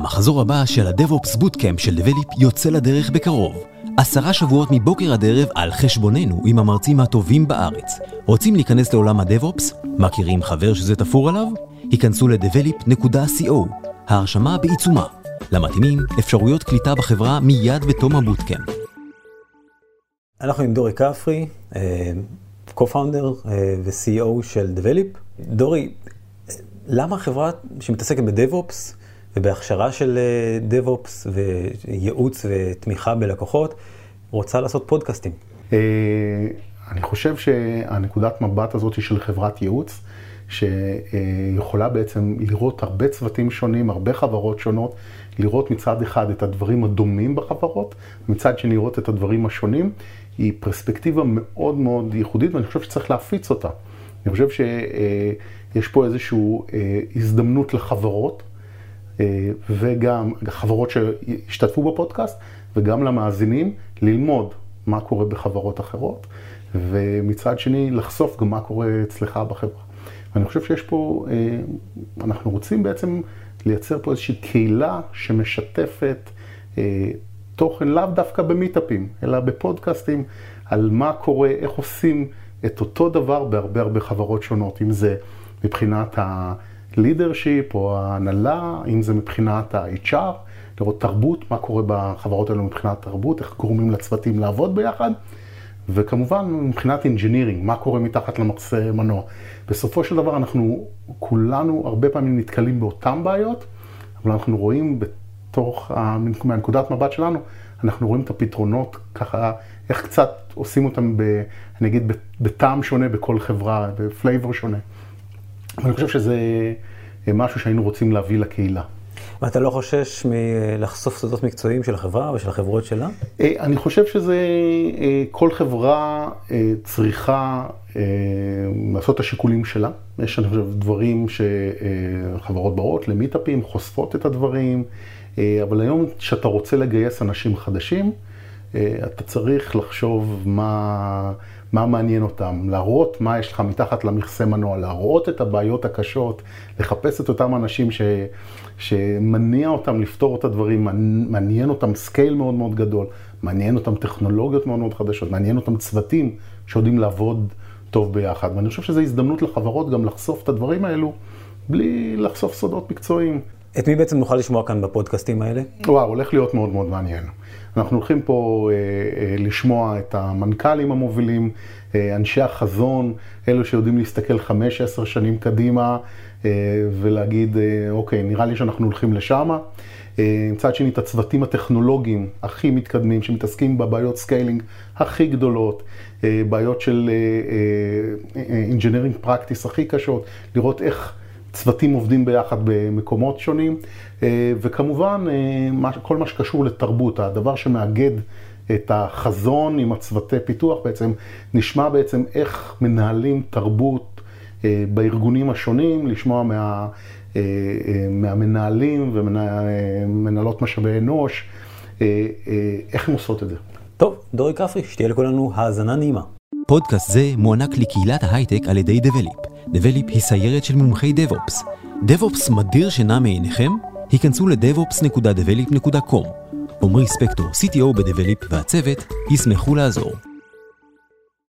המחזור הבא של ה-DevOps Bootcamp של Develop יוצא לדרך בקרוב. עשרה שבועות מבוקר עד ערב על חשבוננו עם המרצים הטובים בארץ. רוצים להיכנס לעולם ה-DevOps? מכירים חבר שזה תפור עליו? היכנסו ל-develop.co, ההרשמה בעיצומה. למתאימים, אפשרויות קליטה בחברה מיד בתום הבוטקאמפ. אנחנו עם דורי כפרי, co-founder ו-CEO של Develop. דורי, למה חברה שמתעסקת ב-DevOps ובהכשרה של DevOps וייעוץ ותמיכה בלקוחות רוצה לעשות פודקאסטים? אני חושב שהנקודת מבט הזאת של חברת ייעוץ, שיכולה בעצם לראות הרבה צוותים שונים, הרבה חברות שונות, לראות מצד אחד את הדברים הדומים בחברות, מצד שני לראות את הדברים השונים, היא פרספקטיבה מאוד מאוד ייחודית ואני חושב שצריך להפיץ אותה. אני חושב שיש פה איזושהי הזדמנות לחברות, וגם חברות שהשתתפו בפודקאסט, וגם למאזינים, ללמוד מה קורה בחברות אחרות, ומצד שני לחשוף גם מה קורה אצלך בחברה. ואני חושב שיש פה, אנחנו רוצים בעצם לייצר פה איזושהי קהילה שמשתפת תוכן לאו דווקא במיטאפים, אלא בפודקאסטים, על מה קורה, איך עושים את אותו דבר בהרבה הרבה חברות שונות, אם זה מבחינת ה-leadership או ההנהלה, אם זה מבחינת ה-HR, לראות תרבות, מה קורה בחברות האלו מבחינת תרבות, איך גורמים לצוותים לעבוד ביחד, וכמובן מבחינת engineering, מה קורה מתחת למחסה מנוע. בסופו של דבר אנחנו כולנו הרבה פעמים נתקלים באותן בעיות, אבל אנחנו רואים בתוך, מהנקודת מבט שלנו, אנחנו רואים את הפתרונות ככה, איך קצת עושים אותם, ב, אני אגיד, בטעם שונה בכל חברה, בפלייבור שונה. ואני חושב שזה משהו שהיינו רוצים להביא לקהילה. ואתה לא חושש מלחשוף סודות מקצועיים של החברה ושל החברות שלה? אני חושב שזה, כל חברה צריכה לעשות את השיקולים שלה. יש, אני חושב, דברים שחברות באות למיטאפים, חושפות את הדברים, אבל היום כשאתה רוצה לגייס אנשים חדשים, אתה צריך לחשוב מה, מה מעניין אותם, להראות מה יש לך מתחת למכסה מנוע, להראות את הבעיות הקשות, לחפש את אותם אנשים ש, שמניע אותם לפתור את הדברים, מעניין אותם scale מאוד מאוד גדול, מעניין אותם טכנולוגיות מאוד מאוד חדשות, מעניין אותם צוותים שיודעים לעבוד טוב ביחד. ואני חושב שזו הזדמנות לחברות גם לחשוף את הדברים האלו, בלי לחשוף סודות מקצועיים. את מי בעצם נוכל לשמוע כאן בפודקאסטים האלה? וואו, הולך להיות מאוד מאוד מעניין. אנחנו הולכים פה אה, אה, לשמוע את המנכ"לים המובילים, אה, אנשי החזון, אלו שיודעים להסתכל 5-10 שנים קדימה אה, ולהגיד, אה, אוקיי, נראה לי שאנחנו הולכים לשם. אה, מצד שני, את הצוותים הטכנולוגיים הכי מתקדמים, שמתעסקים בבעיות scaling הכי גדולות, אה, בעיות של אה, אה, engineering practice הכי קשות, לראות איך... צוותים עובדים ביחד במקומות שונים, וכמובן כל מה שקשור לתרבות, הדבר שמאגד את החזון עם הצוותי פיתוח בעצם, נשמע בעצם איך מנהלים תרבות בארגונים השונים, לשמוע מה, מהמנהלים ומנהלות משאבי אנוש, איך הם עושות את זה. טוב, דורי כפרי, שתהיה לכולנו האזנה נעימה. פודקאסט זה מוענק לקהילת ההייטק על ידי Develop. Develop היא סיירת של מומחי DevOps. DevOps מדיר שינה מעיניכם? היכנסו ל-devops.develop.com. עמרי ספקטור, CTO ב-Develop והצוות, ישמחו לעזור.